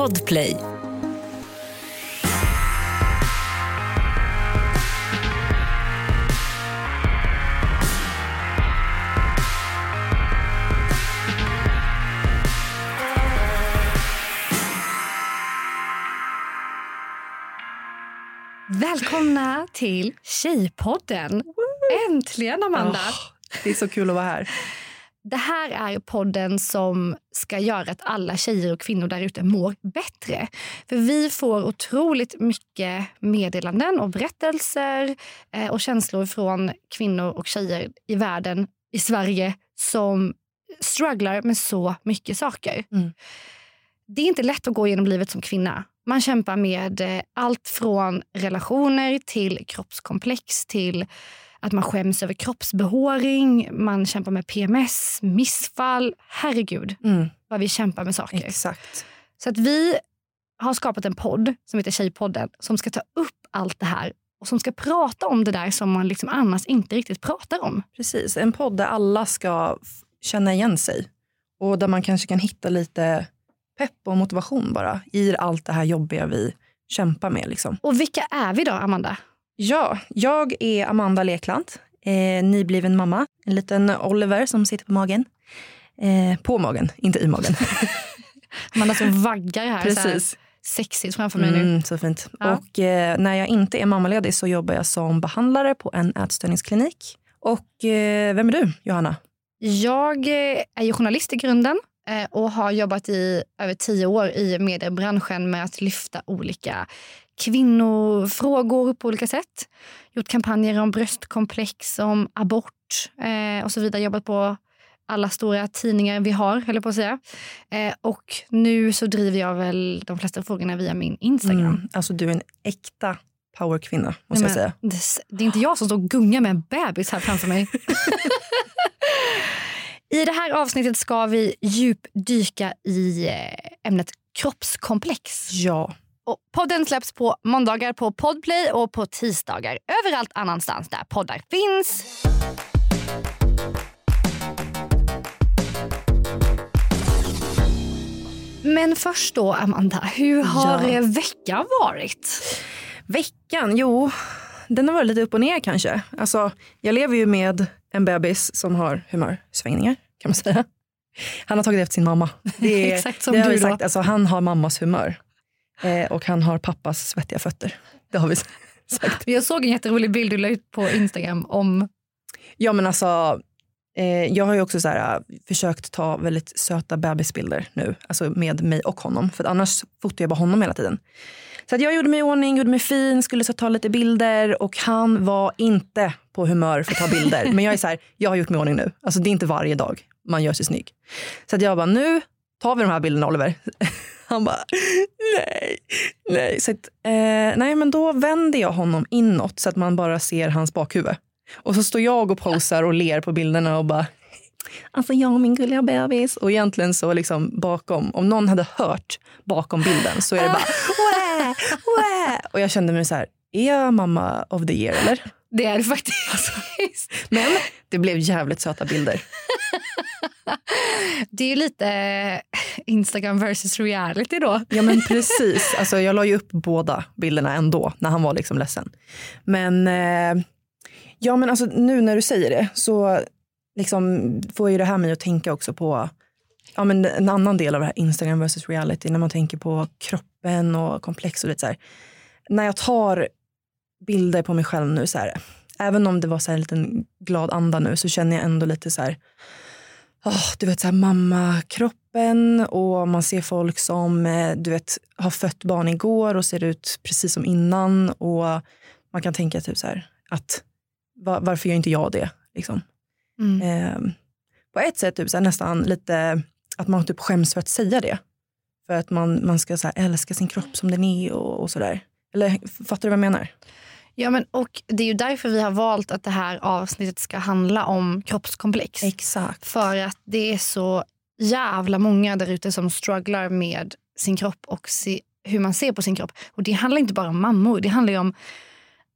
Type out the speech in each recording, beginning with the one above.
Podplay. Välkomna till Tjejpodden. Äntligen, Amanda. Det är så kul att vara här. Det här är podden som ska göra att alla tjejer och kvinnor där ute mår bättre. För vi får otroligt mycket meddelanden och berättelser eh, och känslor från kvinnor och tjejer i världen, i Sverige, som strugglar med så mycket saker. Mm. Det är inte lätt att gå genom livet som kvinna. Man kämpar med eh, allt från relationer till kroppskomplex till att man skäms över kroppsbehåring, man kämpar med PMS, missfall. Herregud Mm, vad vi kämpar med saker. exakt. Så att vi har skapat en podd som heter Tjejpodden som ska ta upp allt det här och som ska prata om det där som man liksom annars inte riktigt pratar om. Precis. En podd där alla ska känna igen sig och där man kanske kan hitta lite pepp och motivation bara i allt det här jobbiga vi kämpar med. Liksom. Och vilka är vi då, Amanda? Ja, jag är Amanda Lekland, eh, nybliven mamma. En liten Oliver som sitter på magen. Eh, på magen, inte i magen. Amanda som vaggar här, Så här Precis. sexigt framför mig nu. Mm, så fint. Ja. Och eh, när jag inte är mammaledig så jobbar jag som behandlare på en ätstörningsklinik. Och eh, vem är du, Johanna? Jag eh, är ju journalist i grunden eh, och har jobbat i över tio år i mediebranschen med att lyfta olika kvinnofrågor på olika sätt. Gjort kampanjer om bröstkomplex, om abort eh, och så vidare. Jobbat på alla stora tidningar vi har, höll jag på att säga. Eh, och nu så driver jag väl de flesta frågorna via min Instagram. Mm, alltså du är en äkta powerkvinna, måste Nej, jag säga. Det, det är inte jag som står och gungar med en bebis här framför mig. I det här avsnittet ska vi djupdyka i eh, ämnet kroppskomplex. Ja. Och podden släpps på måndagar på Podplay och på tisdagar överallt annanstans där poddar finns. Men först då, Amanda, hur har Ja. veckan varit? Veckan, jo, den har varit lite upp och ner kanske. Alltså, jag lever ju med en bebis som har humörsvängningar, kan man säga. Han har tagit efter sin mamma. Det är, Exakt som det har du då. sagt, alltså, han har mammas humör. Eh, och han har pappas svettiga fötter. Det har vi sagt. Jag såg en jätterolig bild du la ut på Instagram om... Ja men alltså, eh, jag har ju också så här, äh, försökt ta väldigt söta bebisbilder nu. Alltså med mig och honom. För annars fotar jag bara honom hela tiden. Så jag gjorde mig i ordning, gjorde mig fin, skulle så ta lite bilder och han var inte på humör för att ta bilder. men jag är så här, jag har gjort mig i ordning nu. Alltså det är inte varje dag man gör sig snygg. Så jag bara, nu tar vi de här bilderna Oliver. Han bara, nej, nej. Så att, eh, nej men då vänder jag honom inåt så att man bara ser hans bakhuvud. Och så står jag och posar och ler på bilderna och bara Alltså jag och min gulliga bebis. Och egentligen så liksom bakom, om någon hade hört bakom bilden så är det bara Wä, wä. Och jag kände mig så här, är jag mamma of the year eller? Det är det faktiskt. Men det blev jävligt söta bilder. Det är ju lite eh, Instagram versus reality då. Ja men precis. Alltså, jag la ju upp båda bilderna ändå när han var liksom ledsen. Men, eh, ja, men alltså, nu när du säger det så liksom, får ju det här mig att tänka också på ja, men en annan del av det här Instagram versus reality. När man tänker på kroppen och komplex och lite så här. När jag tar bilder på mig själv nu så här. Även om det var så här en liten glad anda nu så känner jag ändå lite så här åh, du vet så här, mammakroppen och man ser folk som eh, du vet, har fött barn igår och ser ut precis som innan. Och man kan tänka typ så här, att va- varför gör inte jag det? Liksom. Mm. Eh, på ett sätt typ så här, nästan lite att man typ skäms för att säga det. För att man, man ska så älska sin kropp som den är och, och sådär. Eller fattar du vad jag menar? Ja, men, och det är ju därför vi har valt att det här avsnittet ska handla om kroppskomplex. Exakt. För att det är så jävla många där ute som strugglar med sin kropp och se, hur man ser på sin kropp. Och det handlar inte bara om mammor, det handlar om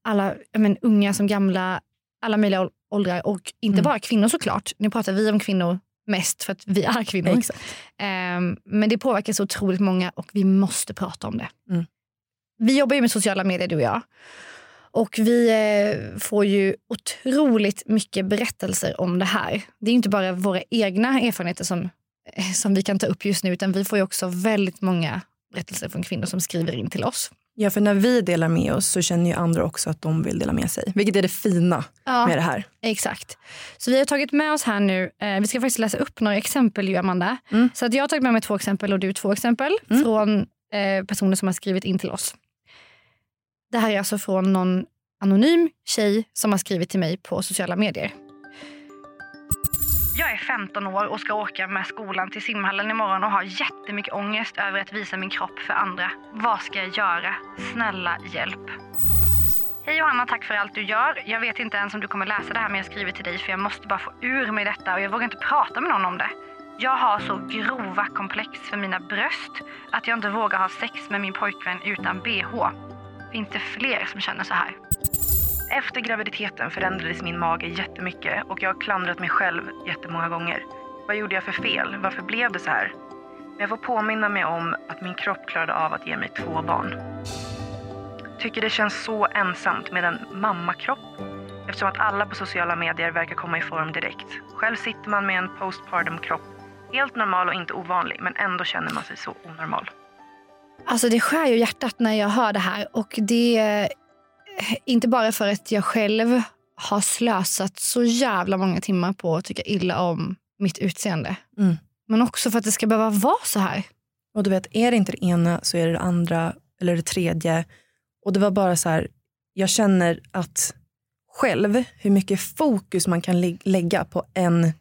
alla men, unga som gamla, alla möjliga ål- åldrar och inte Mm. bara kvinnor såklart. Nu pratar vi om kvinnor mest för att vi är kvinnor. Um, men det påverkar så otroligt många och vi måste prata om det. Mm. Vi jobbar ju med sociala medier du och jag. Och vi eh, får ju otroligt mycket berättelser om det här. Det är inte bara våra egna erfarenheter som, eh, som vi kan ta upp just nu utan vi får också väldigt många berättelser från kvinnor som skriver in till oss. Ja, för när vi delar med oss så känner ju andra också att de vill dela med sig. Vilket är det fina Ja. med det här. Exakt. Så vi har tagit med oss här nu, eh, vi ska faktiskt läsa upp några exempel ju Amanda. Mm. Så att jag har tagit med mig två exempel och du två exempel Mm. från eh, personer som har skrivit in till oss. Det här är alltså från någon anonym tjej som har skrivit till mig på sociala medier. Jag är 15 år och ska åka med skolan till simhallen imorgon och har jättemycket ångest över att visa min kropp för andra. Vad ska jag göra? Snälla hjälp. Hej Johanna, tack för allt du gör. Jag vet inte ens om du kommer läsa det här men jag skriver till dig för jag måste bara få ur mig detta och jag vågar inte prata med någon om det. Jag har så grova komplex för mina bröst att jag inte vågar ha sex med min pojkvän utan bh. Finns det fler som känner så här? Efter graviditeten förändrades min mage jättemycket och jag har klandrat mig själv jättemånga gånger. Vad gjorde jag för fel? Varför blev det så här? Men jag får påminna mig om att min kropp klarade av att ge mig två barn. Tycker det känns så ensamt med en mammakropp eftersom att alla på sociala medier verkar komma i form direkt. Själv sitter man med en postpartum kropp, helt normal och inte ovanlig, men ändå känner man sig så onormal. Alltså det skär ju hjärtat när jag hör det här och det är inte bara för att jag själv har slösat så jävla många timmar på att tycka illa om mitt utseende. Mm. Men också för att det ska behöva vara så här. Och du vet, är det inte det ena så är det det andra eller det tredje. Och det var bara så här, jag känner att själv hur mycket fokus man kan lä- lägga på en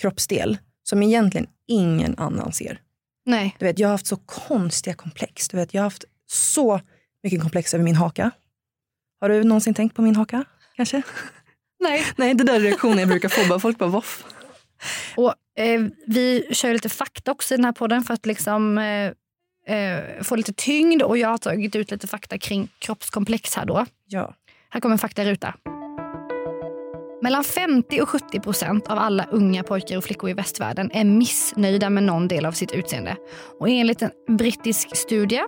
kroppsdel som egentligen ingen annan ser. Nej. Du vet, jag har haft så konstiga komplex. Du vet, jag har haft så mycket komplex över min haka. Har du någonsin tänkt på min haka? Kanske? Nej. Nej, det där är reaktionen jag brukar få. Bara folk bara, voff. Och, eh, vi kör lite fakta också i den här podden för att liksom, eh, eh, få lite tyngd. Och jag har tagit ut lite fakta kring kroppskomplex här då. Ja. Här kommer faktaruta. Mellan 50 och 70 procent av alla unga pojkar och flickor i västvärlden är missnöjda med någon del av sitt utseende. Och enligt en brittisk studie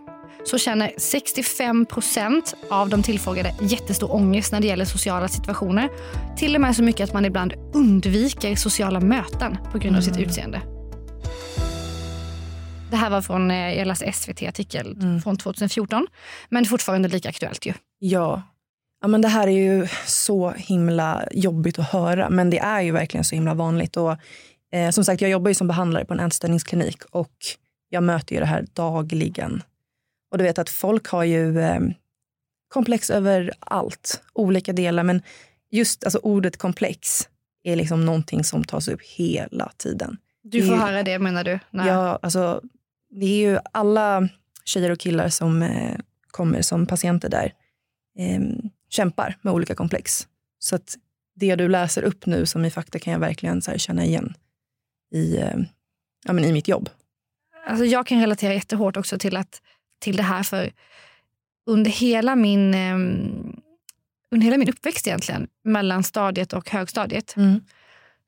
så känner 65 procent av de tillfrågade jättestor ångest när det gäller sociala situationer. Till och med så mycket att man ibland undviker sociala möten på grund av sitt utseende. Det här var från eh, jag läste SVT-artikel från 2014. Men fortfarande lika aktuellt ju. Ja. Ja men det här är ju så himla jobbigt att höra, men det är ju verkligen så himla vanligt. Och, eh, som sagt, jag jobbar ju som behandlare på en ätstörningsklinik och jag möter ju det här dagligen. Och du vet att folk har ju eh, komplex över allt, olika delar, men just alltså, ordet komplex är liksom någonting som tas upp hela tiden. Du får Det- höra det menar du? Nej. Ja, alltså, det är ju alla tjejer och killar som eh, kommer som patienter där eh, kämpar med olika komplex. Så att det du läser upp nu som i fakta kan jag verkligen så här, känna igen i, eh, ja, men i mitt jobb. Alltså jag kan relatera jättehårt också till, att, till det här för under hela min, eh, under hela min uppväxt egentligen, mellanstadiet och högstadiet,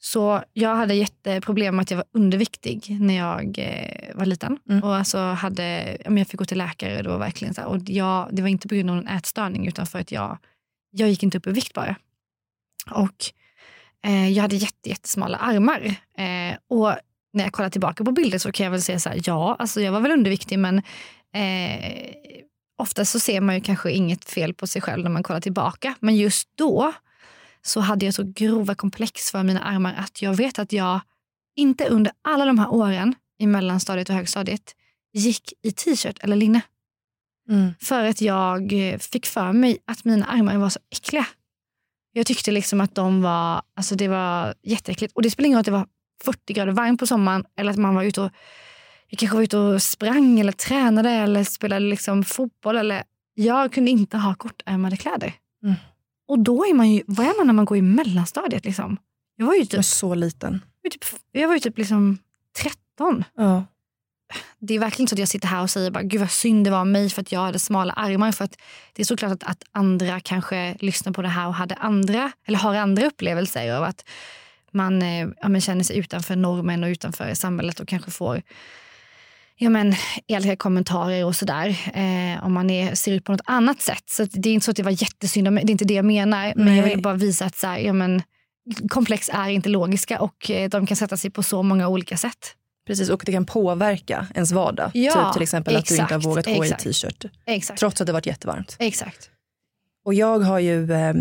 så jag hade jätteproblem med att jag var underviktig när jag eh, var liten. Mm. Och alltså hade, jag fick gå till läkare. Det var verkligen så här, och jag, det var inte på grund av någon ätstörning utan för att jag, jag gick inte upp i vikt bara. Och eh, jag hade jätte, jättesmala armar. Eh, och när jag kollar tillbaka på bilder så kan jag väl säga så här, ja, alltså jag var väl underviktig men eh, ofta så ser man ju kanske inget fel på sig själv när man kollar tillbaka. Men just då så hade jag så grova komplex för mina armar att jag vet att jag inte under alla de här åren i mellanstadiet och högstadiet gick i t-shirt eller linne. För att jag eh, fick för mig att mina armar var så äckliga. Jag tyckte liksom att de var, alltså det var jätteäckligt. Och det spelar ingen roll att det var 40 grader varmt på sommaren eller att man var ute och, jag kanske var ute och sprang eller tränade eller spelade liksom fotboll. Eller, jag kunde inte ha kortärmade kläder. Mm. Och då är man ju, vad är man när man går i mellanstadiet? Liksom? Jag var ju typ, så liten. jag var typ, jag var ju typ liksom 13 Ja. Det är verkligen så att jag sitter här och säger bara, gud vad synd det var mig för att jag hade smala armar. För att det är såklart att, att andra kanske lyssnar på det här och hade andra, eller har andra upplevelser av att man eh, ja, men känner sig utanför normen och utanför samhället och kanske får ja, men, elaka kommentarer och sådär. Eh, om man är, ser ut på något annat sätt. Så det är inte så att det var jättesynd om Det är inte det jag menar. Men Nej. jag vill bara visa att så här, ja, men, komplex är inte logiska och eh, de kan sätta sig på så många olika sätt. Precis, och det kan påverka ens vardag. Ja, typ till exempel att du inte har exakt, vågat gå exakt. i t-shirt. Exakt. Trots att det varit jättevarmt. Exakt. Och jag har ju eh,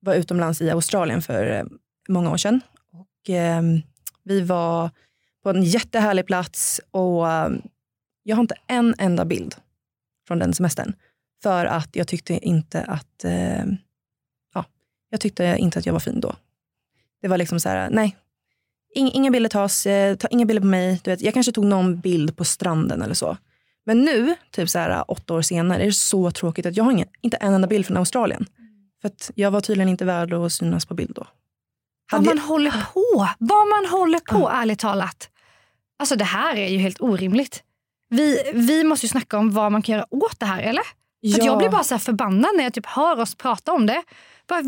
var utomlands i Australien för eh, många år sedan. Och, eh, vi var på en jättehärlig plats och eh, jag har inte en enda bild från den semestern. För att jag tyckte inte att, eh, ja, jag tyckte inte att jag var fin då. Det var liksom så här, nej. Ing, inga bilder tas, eh, ta inga bilder på mig. Du vet, jag kanske tog någon bild på stranden eller så. Men nu, typ så här, åtta år senare, är det så tråkigt att jag har ingen, inte en enda bild från Australien. För att jag var tydligen inte värd att synas på bild då. Vad man håller på. Vad man håller på, ärligt talat. Alltså det här är ju helt orimligt. Vi, vi måste ju snacka om vad man kan göra åt det här, eller? För att jag blir bara så här förbannad när jag typ hör oss prata om det. Bara,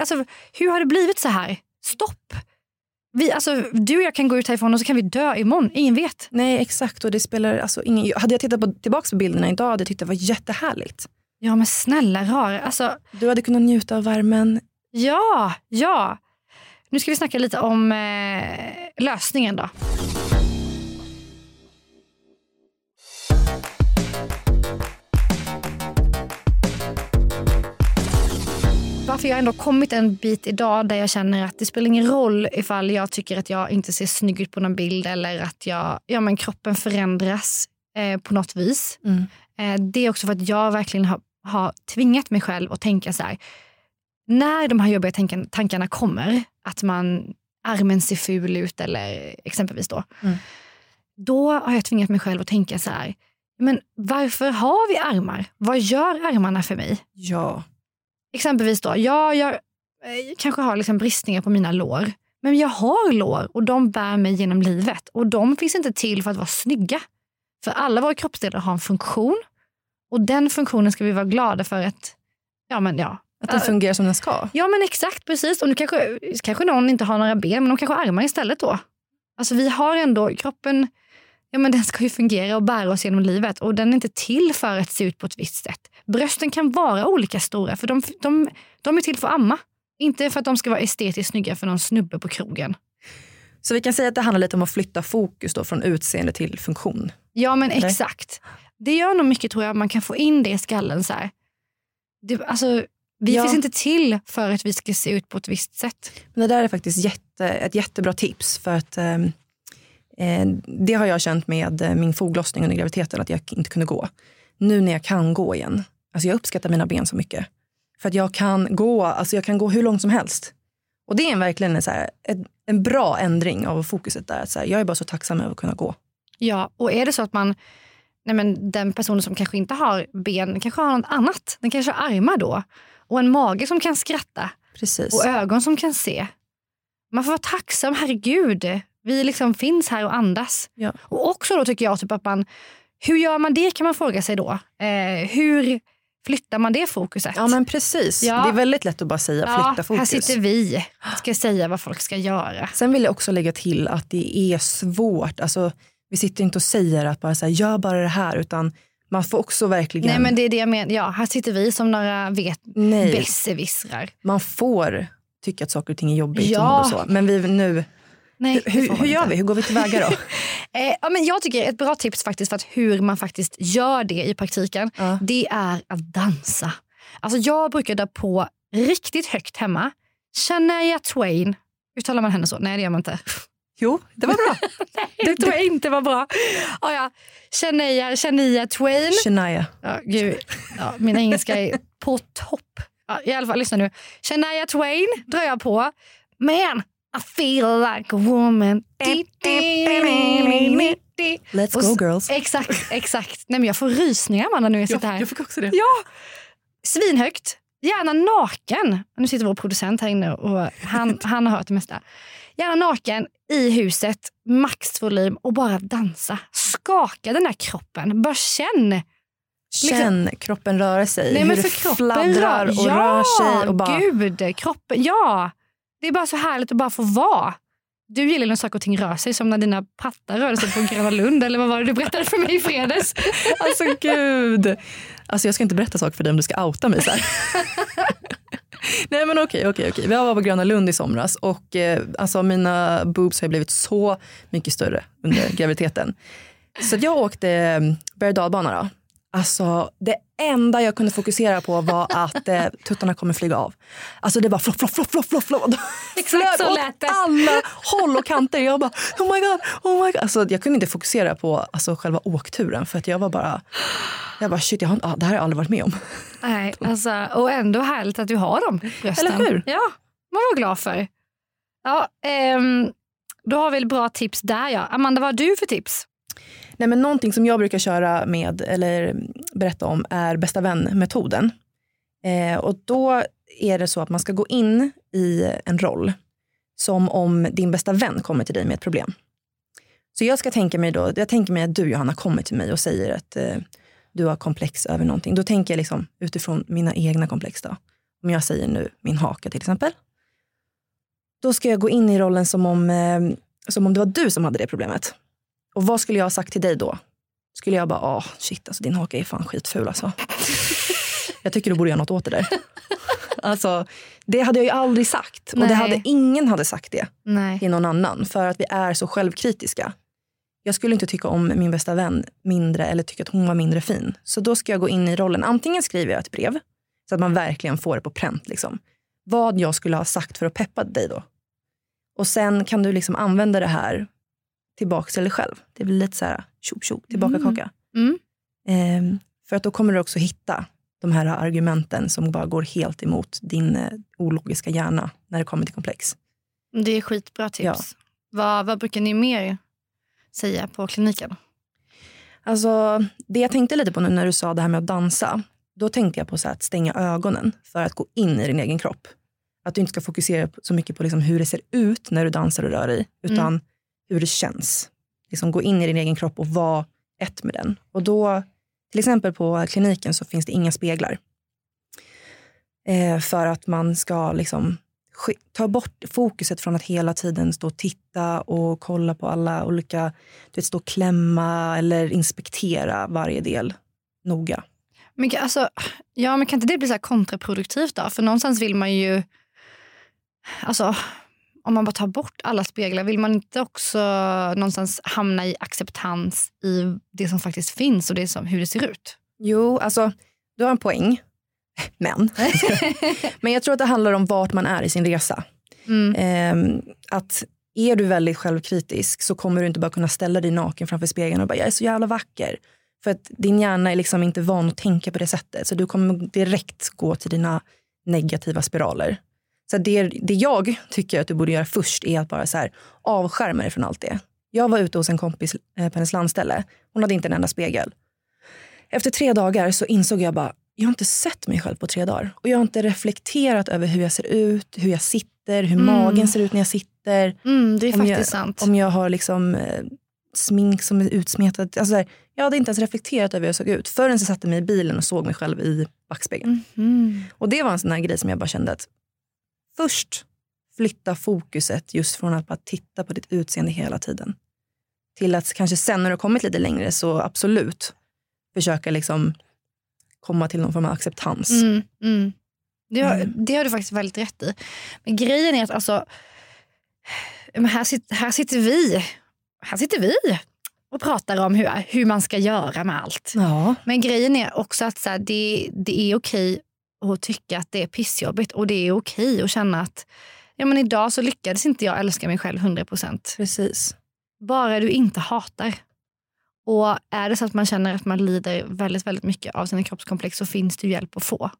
alltså, hur har det blivit så här? Stopp! Vi, alltså, du och jag kan gå ut härifrån och så kan vi dö imorgon. Ingen vet. Nej, exakt. Och det spelar alltså ingen... Hade jag tittat på, tillbaka på bilderna idag hade jag tyckt det var jättehärligt. Ja men snälla rara. Alltså, Du hade kunnat njuta av värmen. ja, ja. Nu ska vi snacka lite om eh, lösningen då. Varför jag ändå kommit en bit idag där jag känner att det spelar ingen roll ifall jag tycker att jag inte ser snygg ut på någon bild eller att jag, ja, men kroppen förändras eh, på något vis. Mm. Eh, det är också för att jag verkligen har, har tvingat mig själv att tänka så här. När de här jobbiga tankarna, tankarna kommer, att man armen ser ful ut eller exempelvis då. Mm. Då har jag tvingat mig själv att tänka så här. Men varför har vi armar? Vad gör armarna för mig? Ja. Exempelvis då, ja, jag eh, kanske har liksom bristningar på mina lår. Men jag har lår och de bär mig genom livet. Och de finns inte till för att vara snygga. För alla våra kroppsdelar har en funktion. Och den funktionen ska vi vara glada för att, ja men ja. Att den fungerar som den ska. Ja men exakt, precis. Och nu kanske, kanske någon inte har några ben, men de kanske har armar istället då. Alltså vi har ändå, kroppen, ja men den ska ju fungera och bära oss genom livet. Och den är inte till för att se ut på ett visst sätt. Brösten kan vara olika stora, för de, de, de är till för att amma. Inte för att de ska vara estetiskt snygga för någon snubbe på krogen. Så vi kan säga att det handlar lite om att flytta fokus då från utseende till funktion. Ja men Eller? exakt. Det gör nog mycket tror jag, man kan få in det i skallen. Så här. Det, alltså, vi Ja. finns inte till för att vi ska se ut på ett visst sätt. Men det där är faktiskt jätte, ett jättebra tips. För att eh, Det har jag känt med eh, min foglossning under graviditeten, att jag inte kunde gå. Nu när jag kan gå igen, alltså jag uppskattar mina ben så mycket. För att jag kan gå, alltså jag kan gå hur långt som helst. Och det är en, verkligen en, så här, en, bra ändring av fokuset där. Så här, jag är bara så tacksam över att kunna gå. Ja, och är det så att man, nej men den personen som kanske inte har ben kanske har något annat. Den kanske har armar då. Och en mage som kan skratta. Precis. Och ögon som kan se. Man får vara tacksam, herregud. Vi liksom finns här och andas. Ja. Och också då tycker jag typ att man, hur gör man det kan man fråga sig då. Eh, hur flyttar man det fokuset? Ja men precis. Ja. Det är väldigt lätt att bara säga Ja, flytta fokus. här sitter vi ska säga vad folk ska göra. Sen vill jag också lägga till att det är svårt. Alltså, vi sitter inte och säger att bara så här, gör bara det här. Utan man får också verkligen... Nej men det är det jag menar. Ja, här sitter vi som några vet besserwissrar. man får tycka att saker och ting är jobbigt. Ja. Och så. Men vi nu, Nej, hur, hur gör vi? Hur går vi tillväga då? Eh, ja, men jag tycker ett bra tips faktiskt för att hur man faktiskt gör det i praktiken, Ja. det är att dansa. Alltså jag brukar dra på riktigt högt hemma. Shania Twain. Uttalar man henne så? Nej det gör man inte. jo, det var bra. Det tror jag inte var bra. Ah, ja. Shania, Shania Twain. Shania. Ja, gud. Ja, min engelska är på topp. Ja, I alla fall, lyssna nu. Shania Twain drar jag på. Man, I feel like a woman. Let's go girls. Exakt, exakt. Nej, men jag får rysningar Amanda nu jag sitter här. fick också det. Ja, svinhögt. Gärna naken. Nu sitter vår producent här inne och han, han har hört det mesta. Gärna naken i huset, maxvolym och bara dansa. Skaka den där kroppen. Bara känn. Känn kroppen röra sig. Nej, hur men det för kroppen fladdrar rör- och ja, rör sig. Och bara, gud. Kroppen, ja. Det är bara så härligt att bara få vara. Du gillar när saker och ting rör sig, som när dina pattar rörde sig på Gröna Lund. eller vad var det du berättade för mig i fredags? Alltså gud. Alltså jag ska inte berätta saker för dig om du ska outa mig så. Nej men okej, okej, okej. Vi var på Gröna Lund i somras och eh, alltså mina boobs har blivit så mycket större under graviditeten. Så jag åkte eh, berg och dalbana då. Alltså det enda jag kunde fokusera på var att eh, tuttarna kommer flyga av. Alltså det var flopp, flopp, flopp, flopp, flopp. flopp. Exakt så lät det. alla håll och kanter. Jag bara oh my god, oh my god. Alltså, jag kunde inte fokusera på alltså, själva åkturen för att jag var bara, jag bara shit, jag har, ah, det här har jag aldrig varit med om. Nej, alltså, och ändå härligt att du har dem brösten. Eller hur? Ja, man var glad för. Ja, ehm, då har vi väl bra tips där ja. Amanda, vad har du för tips? Nej, men någonting som jag brukar köra med eller berätta om är bästa vän-metoden. Eh, och då är det så att man ska gå in i en roll som om din bästa vän kommer till dig med ett problem. Så jag ska tänka mig då, jag tänker mig att du Johanna kommer till mig och säger att eh, du har komplex över någonting. Då tänker jag liksom utifrån mina egna komplex. Då. Om jag säger nu min haka till exempel. Då ska jag gå in i rollen som om, eh, som om det var du som hade det problemet. Och vad skulle jag ha sagt till dig då? Skulle jag bara, ah shit alltså din haka är fan skitful alltså. jag tycker du borde göra något åt det där. alltså, det hade jag ju aldrig sagt. Och det Nej. hade, ingen hade sagt det Nej. till någon annan. För att vi är så självkritiska. Jag skulle inte tycka om min bästa vän mindre eller tycka att hon var mindre fin. Så då ska jag gå in i rollen. Antingen skriver jag ett brev så att man verkligen får det på pränt. Liksom. Vad jag skulle ha sagt för att peppa dig då. Och sen kan du liksom använda det här tillbaka till dig själv. Det blir lite så här tjopp tjopp, tillbaka Mm. kaka. Mm. Ehm, för att då kommer du också hitta de här argumenten som bara går helt emot din eh, ologiska hjärna när det kommer till komplex. Det är skitbra tips. Ja. Vad, vad brukar ni mer säga på kliniken? Alltså, det jag tänkte lite på nu när du sa det här med att dansa, då tänkte jag på så att stänga ögonen för att gå in i din egen kropp. Att du inte ska fokusera så mycket på liksom hur det ser ut när du dansar och rör dig, utan hur det känns. Liksom gå in i din egen kropp och vara ett med den. Och då, till exempel på kliniken så finns det inga speglar. Eh, för att man ska liksom ta bort fokuset från att hela tiden stå och titta och kolla på alla olika, du vet, stå och klämma eller inspektera varje del noga. Men, kan- alltså, ja, men kan inte det bli så här kontraproduktivt då? För någonstans vill man ju... Alltså, om man bara tar bort alla speglar, vill man inte också någonstans hamna i acceptans i det som faktiskt finns och det som, hur det ser ut? Jo, alltså du har en poäng. Men. Men jag tror att det handlar om vart man är i sin resa. Mm. Ehm, att är du väldigt självkritisk så kommer du inte bara kunna ställa dig naken framför spegeln och bara jag är så jävla vacker. För att din hjärna är liksom inte van att tänka på det sättet. Så du kommer direkt gå till dina negativa spiraler. Så det, det jag tycker att du borde göra först är att bara så här, avskärma dig från allt det. Jag var ute hos en kompis eh, på hennes landställe. Hon hade inte en enda spegel. Efter tre dagar så insåg jag bara, jag har inte sett mig själv på tre dagar. Och jag har inte reflekterat över hur jag ser ut, hur jag sitter, hur Mm. magen ser ut när jag sitter. Mm, det är Om faktiskt jag- sant. Om jag har liksom eh, smink som är utsmetat. Alltså där, jag hade inte ens reflekterat över hur jag såg ut förrän jag satte mig i bilen och såg mig själv i backspegeln. Mm. Och det var en sån här grej som jag bara kände att först flytta fokuset just från att bara titta på ditt utseende hela tiden. Till att kanske sen när du har kommit lite längre så absolut försöka liksom komma till någon form av acceptans. Mm, mm. Det, har, Mm. det har du faktiskt väldigt rätt i. Men grejen är att alltså, här, sit, här sitter vi här sitter vi och pratar om hur, hur man ska göra med allt. Ja, Men grejen är också att så här, det, det är okej att tycka att det är pissjobbigt och det är okej att känna att ja, men idag så lyckades inte jag älska mig själv 100%. precis. Bara du inte hatar. Och är det så att man känner att man lider väldigt, väldigt mycket av sina kroppskomplex så finns det ju hjälp att få.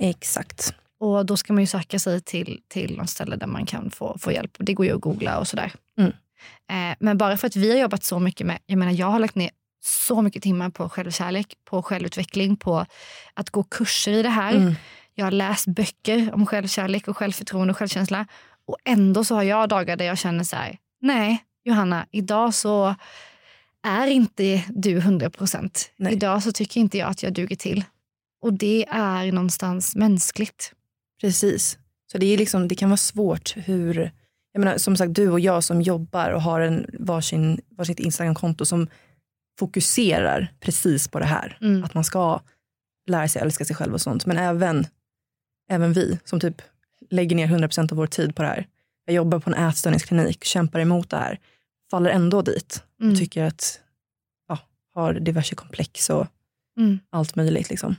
Exakt. Och då ska man ju söka sig till, till något ställe där man kan få, få hjälp. Det går ju att googla och sådär. Mm. Eh, men bara för att vi har jobbat så mycket med, jag menar jag har lagt ner så mycket timmar på självkärlek, på självutveckling, på att gå kurser i det här. Mm. Jag har läst böcker om självkärlek och självförtroende och självkänsla. Och ändå så har jag dagar där jag känner så här, nej Johanna, idag så är inte du 100 procent. Idag så tycker inte jag att jag duger till. Och det är någonstans mänskligt. Precis. Så det, är liksom, det kan vara svårt hur, jag menar, som sagt du och jag som jobbar och har en varsin, varsitt Instagramkonto som fokuserar precis på det här. Mm. Att man ska lära sig älska sig själv och sånt. Men även, även vi som typ lägger ner 100% av vår tid på det här. Jag jobbar på en ätstörningsklinik, kämpar emot det här. Faller ändå dit och Mm. tycker att, ja, har diverse komplex och Mm. allt möjligt. Liksom.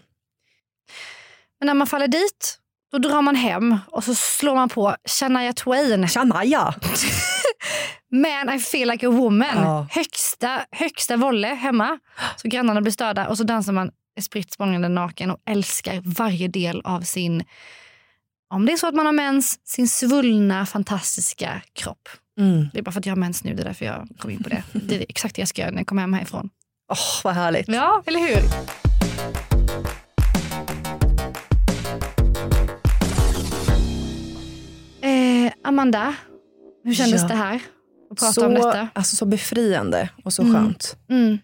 Men när man faller dit, då drar man hem och så slår man på Shania Twain. Shania! Man I feel like a woman. Ja. Högsta, högsta volle hemma. Så grannarna blir störda och så dansar man spritt språngande naken och älskar varje del av sin, om det är så att man har mens, sin svullna fantastiska kropp. Mm. Det är bara för att jag har mens nu, det är därför jag kom in på det. Det är exakt det jag ska göra när jag kommer hem härifrån. Åh, vad härligt. Ja, eller hur? Eh, Amanda, hur kändes Ja. det här? Att prata så, om detta? Alltså, så befriande och så Mm. skönt. Mm.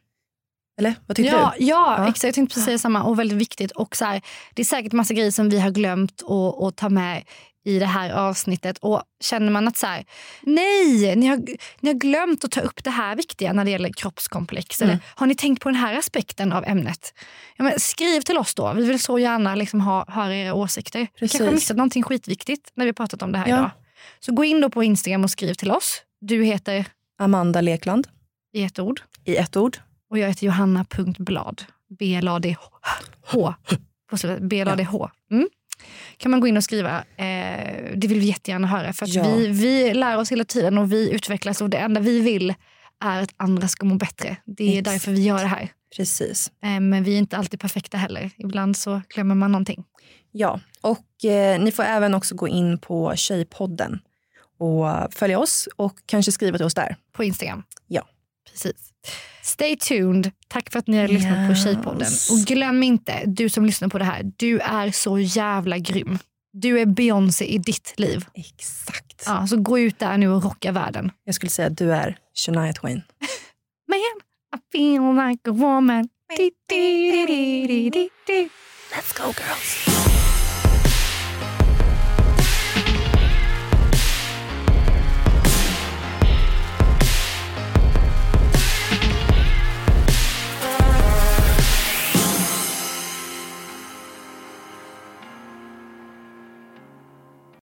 Eller vad tycker Ja, du? ja, Ja. exakt. Jag tänkte precis säga samma. Och väldigt viktigt. Och så här, det är säkert massa grejer som vi har glömt att, ta med i det här avsnittet. Och Känner man att så här, nej, ni har, ni har glömt att ta upp det här viktiga när det gäller kroppskomplex. Eller Mm. har ni tänkt på den här aspekten av ämnet? Ja, men skriv till oss då. Vi vill så gärna liksom ha, höra era åsikter. Vi kanske har Precis. missat någonting skitviktigt när vi har pratat om det här Ja. idag. Så gå in då på Instagram och skriv till oss. Du heter Amanda Lekland i ett ord. i ett ord. Och jag heter Johanna.blad. B-L-A-D-H. B-L-A-D-H. Mm. kan man gå in och skriva. Eh, det vill vi jättegärna höra. För Ja. vi, vi lär oss hela tiden och vi utvecklas. Och det enda vi vill är att andra ska må bättre. Det är Exakt. därför vi gör det här. Precis. Eh, men vi är inte alltid perfekta heller. Ibland så glömmer man någonting. Ja, och eh, ni får även också gå in på Tjejpodden och följa oss och kanske skriva till oss där. På Instagram. Ja. Precis. Stay tuned. Tack för att ni har lyssnat på Yes. Tjejpodden. Och glöm inte, du som lyssnar på det här, du är så jävla grym. Du är Beyoncé i ditt liv. Exakt. Ja, så gå ut där nu och rocka världen. Jag skulle säga att du är Shania Twain. Man, I feel like a woman. Let's go girls.